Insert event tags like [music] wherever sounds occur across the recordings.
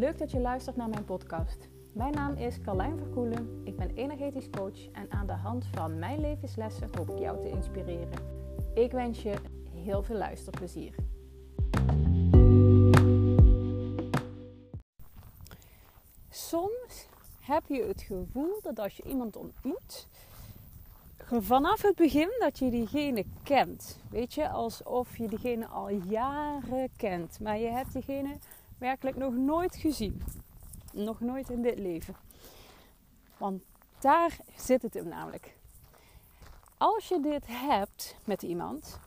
Leuk dat je luistert naar mijn podcast. Mijn naam is Carlijn Verkoelen. Ik ben energetisch coach en aan de hand van mijn levenslessen hoop ik jou te inspireren. Ik wens je heel veel luisterplezier. Soms heb je het gevoel dat als je iemand ontmoet, vanaf het begin dat je diegene kent. Weet je, alsof je diegene al jaren kent, maar je hebt diegene werkelijk nog nooit gezien. Nog nooit in dit leven. Want daar zit het hem namelijk. Als je dit hebt met iemand,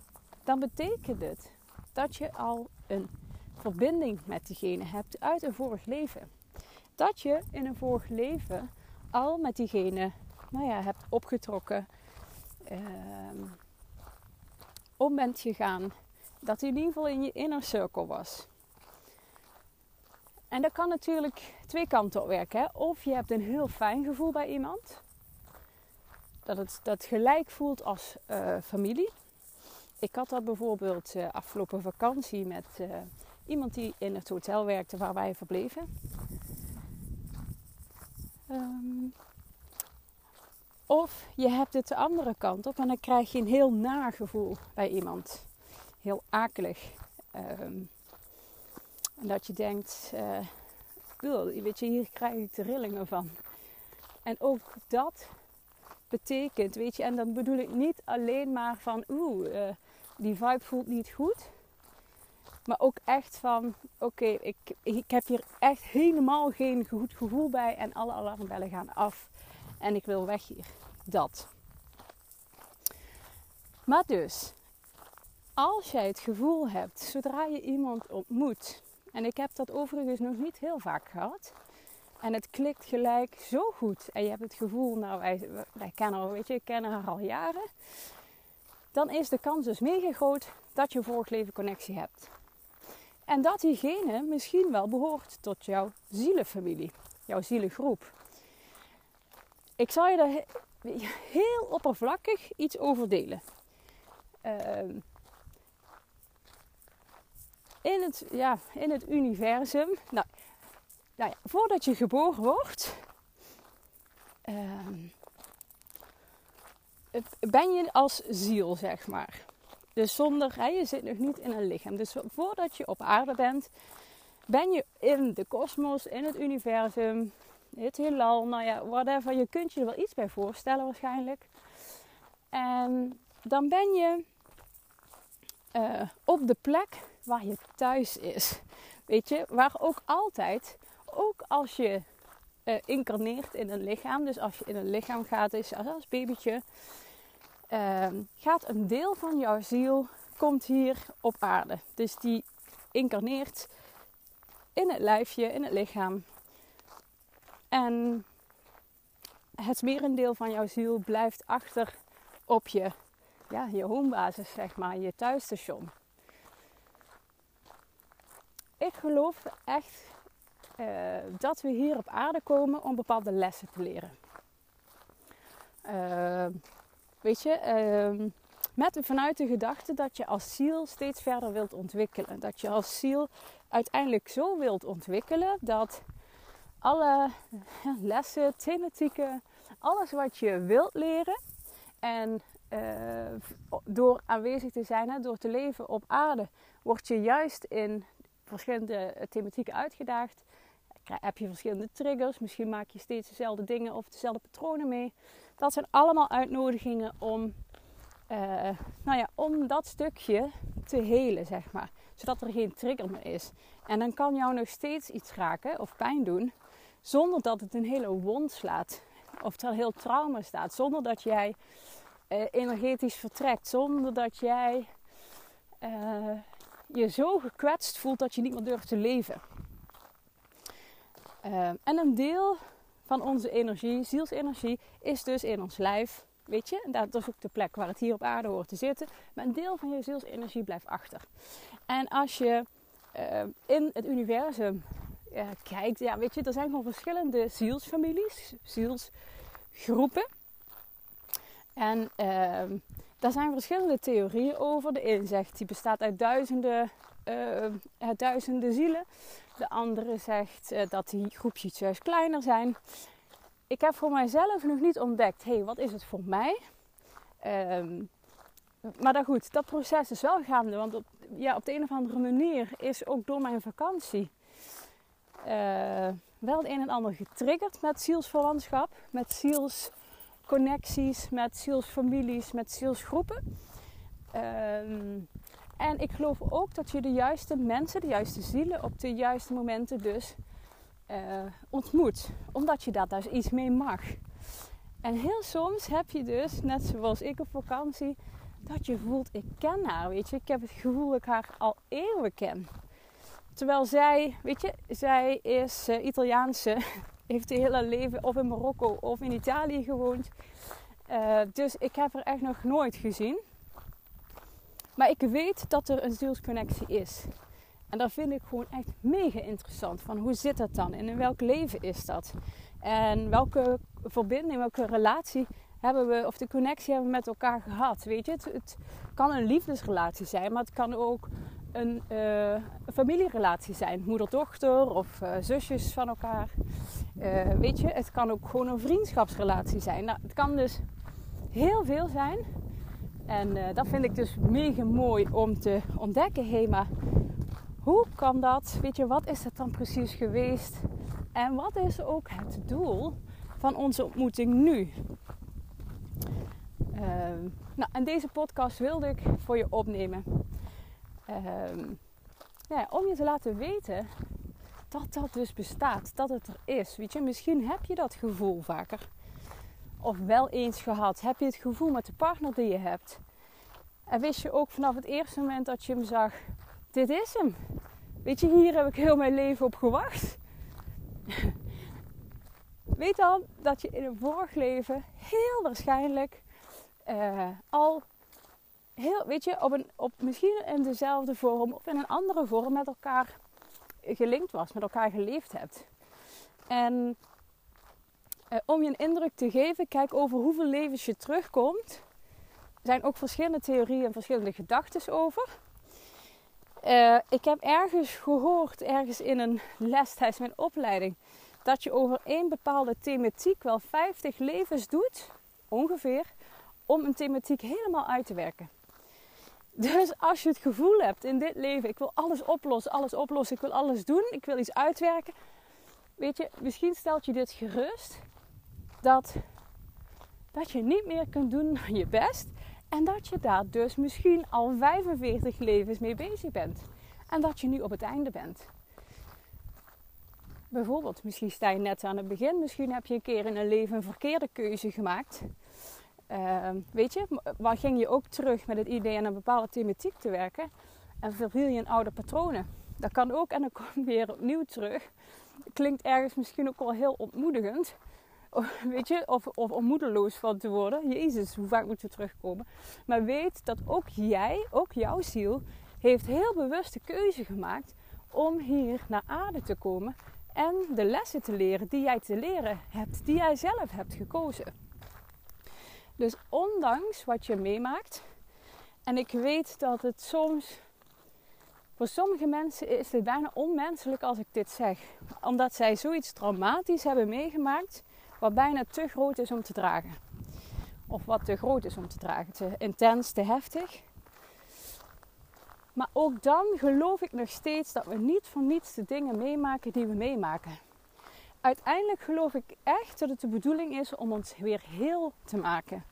dan betekent het dat je al een verbinding met diegene hebt uit een vorig leven. Dat je in een vorig leven al met diegene nou ja, hebt opgetrokken, uh, om bent gegaan. Dat hij in ieder geval in je inner circle was. En dat kan natuurlijk twee kanten op werken. Hè? Of je hebt een heel fijn gevoel bij iemand. Dat het dat gelijk voelt als uh, familie. Ik had dat bijvoorbeeld uh, afgelopen vakantie met uh, iemand die in het hotel werkte waar wij verbleven. Um, of je hebt het de andere kant op en dan krijg je een heel nagevoel bij iemand. Heel akelig. Um, en dat je denkt, uh, weet je, hier krijg ik de rillingen van. En ook dat betekent, weet je, en dan bedoel ik niet alleen maar van, oeh, uh, die vibe voelt niet goed. Maar ook echt van, oké, ik, ik heb hier echt helemaal geen goed gevoel bij en alle alarmbellen gaan af. En ik wil weg hier. Dat. Maar dus, als jij het gevoel hebt, zodra je iemand ontmoet, en ik heb dat overigens nog niet heel vaak gehad. En het klikt gelijk zo goed. En je hebt het gevoel, nou wij, wij kennen weet je, kennen haar al jaren. Dan is de kans dus mega groot dat je vorig leven connectie hebt. En dat diegene misschien wel behoort tot jouw zielenfamilie, jouw zielengroep. Ik zal je daar heel oppervlakkig iets over delen. Uh, in het, ja, in het universum. Nou, nou ja, voordat je geboren wordt, uh, ben je als ziel, zeg maar. Dus zonder, je zit nog niet in een lichaam. Dus voordat je op aarde bent, ben je in de kosmos, in het universum, het heelal, nou ja, whatever. Je kunt je er wel iets bij voorstellen waarschijnlijk. En dan ben je uh, op de plek waar je thuis is. Weet je, waar ook altijd, ook als je uh, incarneert in een lichaam, dus als je in een lichaam gaat, is als babytje, uh, gaat een deel van jouw ziel komt hier op aarde. Dus die incarneert in het lijfje, in het lichaam. En het merendeel van jouw ziel blijft achter op je, ja, je homebasis, zeg maar, je thuisstation ik geloof echt uh, dat we hier op aarde komen om bepaalde lessen te leren. Uh, weet je, uh, met vanuit de gedachte dat je als ziel steeds verder wilt ontwikkelen. Dat je als ziel uiteindelijk zo wilt ontwikkelen dat alle [laughs] lessen, thematieken, alles wat je wilt leren en uh, door aanwezig te zijn, hè, door te leven op aarde, word je juist in verschillende eh, thematieken uitgedaagd. Heb je verschillende triggers, misschien maak je steeds dezelfde dingen of dezelfde patronen mee. Dat zijn allemaal uitnodigingen om, uh, nou ja, om dat stukje te helen, zeg maar. Zodat er geen trigger meer is. En dan kan jou nog steeds iets raken of pijn doen, zonder dat het een hele wond slaat. Of er heel trauma staat. Zonder dat jij uh, energetisch vertrekt. Zonder dat jij je zo gekwetst voelt dat je niet meer durft te leven. Uh, en een deel van onze energie, zielsenergie, is dus in ons lijf. Weet je, en dat is ook de plek waar het hier op aarde hoort te zitten. Maar een deel van je zielsenergie blijft achter. En als je uh, in het universum uh, kijkt, ja, weet je, er zijn gewoon verschillende zielsfamilies, zielsgroepen. En ehm, daar zijn verschillende theorieën over. De zegt die bestaat uit duizenden, uh, duizenden zielen. De andere zegt uh, dat die groepjes juist kleiner zijn. Ik heb voor mijzelf nog niet ontdekt, hé, hey, wat is het voor mij? Um, maar dan goed, dat proces is wel gaande. Want op, ja, op de een of andere manier is ook door mijn vakantie uh, wel het een en ander getriggerd met zielsverwantschap, met zielsconnecties, met zielsfamilies, met zielsgroepen. Um, en ik geloof ook dat je de juiste mensen, de juiste zielen op de juiste momenten dus uh, ontmoet. Omdat je daar dus iets mee mag. En heel soms heb je dus, net zoals ik op vakantie, dat je voelt, ik ken haar, weet je. Ik heb het gevoel dat ik haar al eeuwen ken. Terwijl zij, weet je, zij is uh, Italiaanse, heeft het hele leven of in Marokko of in Italië gewoond. Uh, dus ik heb haar echt nog nooit gezien. Maar ik weet dat er een zielsconnectie is. En dat vind ik gewoon echt mega interessant. Van hoe zit dat dan? En in welk leven is dat? En welke verbinding, welke relatie hebben we, of de connectie hebben we met elkaar gehad? Weet je, het kan een liefdesrelatie zijn, maar het kan ook een, uh, familierelatie zijn. Moeder-dochter of uh, zusjes van elkaar. Uh, weet je, het kan ook gewoon een vriendschapsrelatie zijn. Nou, het kan dus heel veel zijn. En dat vind ik dus mega mooi om te ontdekken. Hé, maar hoe kan dat? Weet je, wat is het dan precies geweest? En wat is ook het doel van onze ontmoeting nu? Nou, en deze podcast wilde ik voor je opnemen. Uh, ja, om je te laten weten dat dat dus bestaat, dat het er is. Weet je, misschien heb je dat gevoel vaker. Of wel eens gehad. Heb je het gevoel met de partner die je hebt. En wist je ook vanaf het eerste moment dat je hem zag, dit is hem. Weet je, hier heb ik heel mijn leven op gewacht. [laughs] Weet dan dat je in een vorig leven heel waarschijnlijk uh, al heel, weet je, op, een, op misschien in dezelfde vorm of in een andere vorm met elkaar gelinkt was, met elkaar geleefd hebt. En uh, om je een indruk te geven, kijk over hoeveel levens je terugkomt. Er zijn ook verschillende theorieën en verschillende gedachten over. Uh, ik heb ergens gehoord, ergens in een les tijdens mijn opleiding, dat je over één bepaalde thematiek wel 50 levens doet, ongeveer, om een thematiek helemaal uit te werken. Dus als je het gevoel hebt in dit leven, ik wil alles oplossen, alles oplossen, ik wil alles doen, ik wil iets uitwerken. Weet je, misschien stelt je dit gerust dat, dat je niet meer kunt doen dan [laughs] je best. En dat je daar dus misschien al 45 levens mee bezig bent. En dat je nu op het einde bent. Bijvoorbeeld, misschien sta je net aan het begin. Misschien heb je een keer in een leven een verkeerde keuze gemaakt. Uh, weet je, waar ging je ook terug met het idee aan een bepaalde thematiek te werken. En verviel je in oude patronen. Dat kan ook en dan kom je weer opnieuw terug. Klinkt ergens misschien ook wel heel ontmoedigend. [laughs] Weet je, of, of van te worden. Jezus, hoe vaak moeten we terugkomen? Maar weet dat ook jij, ook jouw ziel, heeft heel bewust de keuze gemaakt om hier naar aarde te komen en de lessen te leren die jij te leren hebt, die jij zelf hebt gekozen. Dus ondanks wat je meemaakt, en ik weet dat het soms voor sommige mensen is het bijna onmenselijk als ik dit zeg, omdat zij zoiets traumatisch hebben meegemaakt wat bijna te groot is om te dragen. Of wat te groot is om te dragen, te intens, te heftig. Maar ook dan geloof ik nog steeds dat we niet voor niets de dingen meemaken die we meemaken. Uiteindelijk geloof ik echt dat het de bedoeling is om ons weer heel te maken.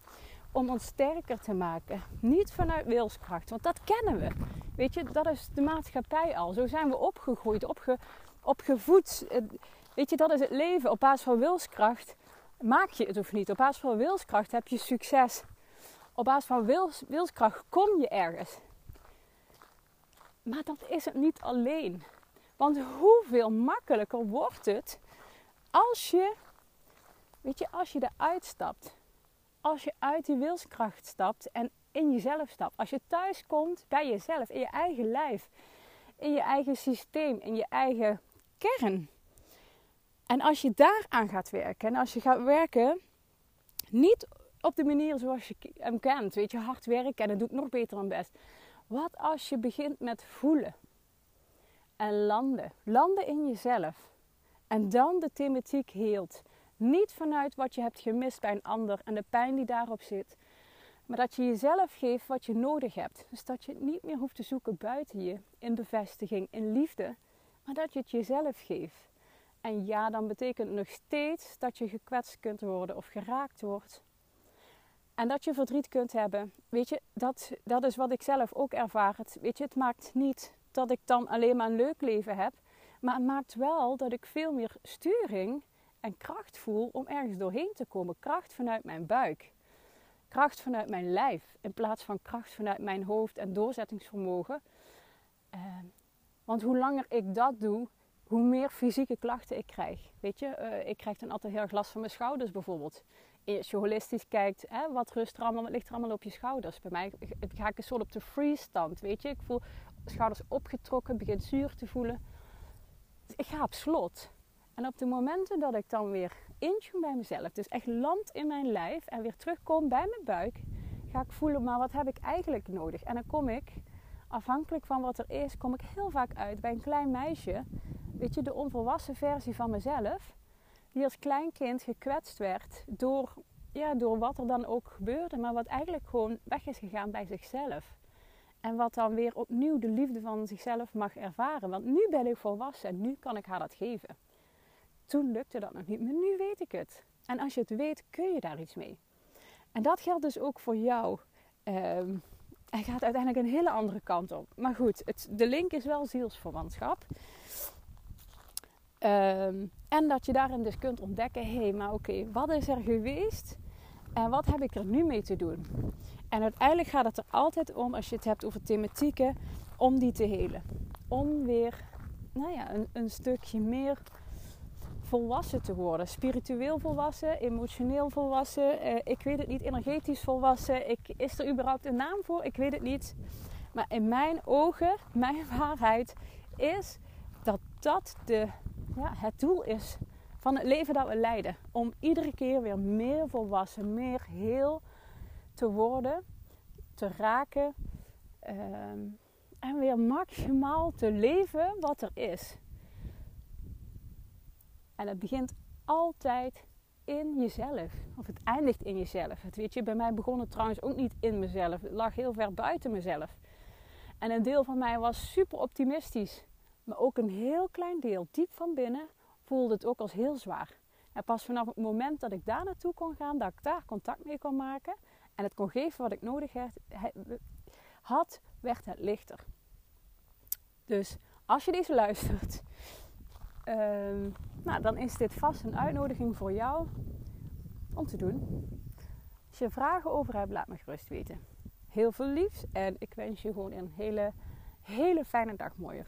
Om ons sterker te maken. Niet vanuit wilskracht, want dat kennen we. Weet je, dat is de maatschappij al. Zo zijn we opgegroeid, opge, opgevoed. Weet je, dat is het leven. Op basis van wilskracht maak je het of niet. Op basis van wilskracht heb je succes. Op basis van wils, wilskracht kom je ergens. Maar dat is het niet alleen. Want hoeveel makkelijker wordt het als je, weet je, als je eruit stapt. Als je uit die wilskracht stapt en in jezelf stapt. Als je thuis komt bij jezelf, in je eigen lijf. In je eigen systeem, in je eigen kern. En als je daaraan gaat werken en als je gaat werken, niet op de manier zoals je hem kent, weet je, hard werken en dat doe ik nog beter dan best. Wat als je begint met voelen? En landen. Landen in jezelf. En dan de thematiek heelt. Niet vanuit wat je hebt gemist bij een ander en de pijn die daarop zit. Maar dat je jezelf geeft wat je nodig hebt. Dus dat je het niet meer hoeft te zoeken buiten je. In bevestiging, in liefde. Maar dat je het jezelf geeft. En ja, dan betekent het nog steeds dat je gekwetst kunt worden of geraakt wordt. En dat je verdriet kunt hebben. Weet je, dat, dat is wat ik zelf ook ervaar. Het, weet je, het maakt niet dat ik dan alleen maar een leuk leven heb. Maar het maakt wel dat ik veel meer sturing en kracht voel om ergens doorheen te komen. Kracht vanuit mijn buik. Kracht vanuit mijn lijf. In plaats van kracht vanuit mijn hoofd en doorzettingsvermogen. Uh, want hoe langer ik dat doe, hoe meer fysieke klachten ik krijg. Weet je, uh, ik krijg dan altijd heel erg last van mijn schouders bijvoorbeeld. Als je holistisch kijkt, hè, wat rust er allemaal, wat ligt er allemaal op je schouders? Bij mij ga ik een soort op de freeze stand, weet je. Ik voel schouders opgetrokken, begin zuur te voelen. Ik ga op slot. En op de momenten dat ik dan weer intune bij mezelf, dus echt land in mijn lijf en weer terugkom bij mijn buik, ga ik voelen, maar wat heb ik eigenlijk nodig? En dan kom ik, afhankelijk van wat er is, kom ik heel vaak uit bij een klein meisje weet je, de onvolwassen versie van mezelf, die als klein kind gekwetst werd door, ja, door wat er dan ook gebeurde, maar wat eigenlijk gewoon weg is gegaan bij zichzelf. En wat dan weer opnieuw de liefde van zichzelf mag ervaren. Want nu ben ik volwassen en nu kan ik haar dat geven. Toen lukte dat nog niet, maar nu weet ik het. En als je het weet, kun je daar iets mee. En dat geldt dus ook voor jou. Um, hij gaat uiteindelijk een hele andere kant op. Maar goed, het, de link is wel zielsverwantschap. Um, en dat je daarin dus kunt ontdekken: hé, hey, maar oké, wat is er geweest en wat heb ik er nu mee te doen? En uiteindelijk gaat het er altijd om, als je het hebt over thematieken, om die te helen. Om weer nou ja, een, een stukje meer volwassen te worden. Spiritueel volwassen, emotioneel volwassen. Uh, ik weet het niet, energetisch volwassen. Ik, is er überhaupt een naam voor? Ik weet het niet. Maar in mijn ogen, mijn [laughs] waarheid is dat dat de ja, het doel is van het leven dat we leiden. Om iedere keer weer meer volwassen, meer heel te worden, te raken. Ehm, en weer maximaal te leven wat er is. En het begint altijd in jezelf. Of het eindigt in jezelf. Het weet je, bij mij begon het trouwens ook niet in mezelf. Het lag heel ver buiten mezelf. En een deel van mij was super optimistisch. Maar ook een heel klein deel, diep van binnen, voelde het ook als heel zwaar. En pas vanaf het moment dat ik daar naartoe kon gaan, dat ik daar contact mee kon maken en het kon geven wat ik nodig had, werd het lichter. Dus als je deze luistert, ehm, nou, dan is dit vast een uitnodiging voor jou om te doen. Als je vragen over hebt, laat me gerust weten. Heel veel liefs en ik wens je gewoon een hele, hele fijne dag mooier.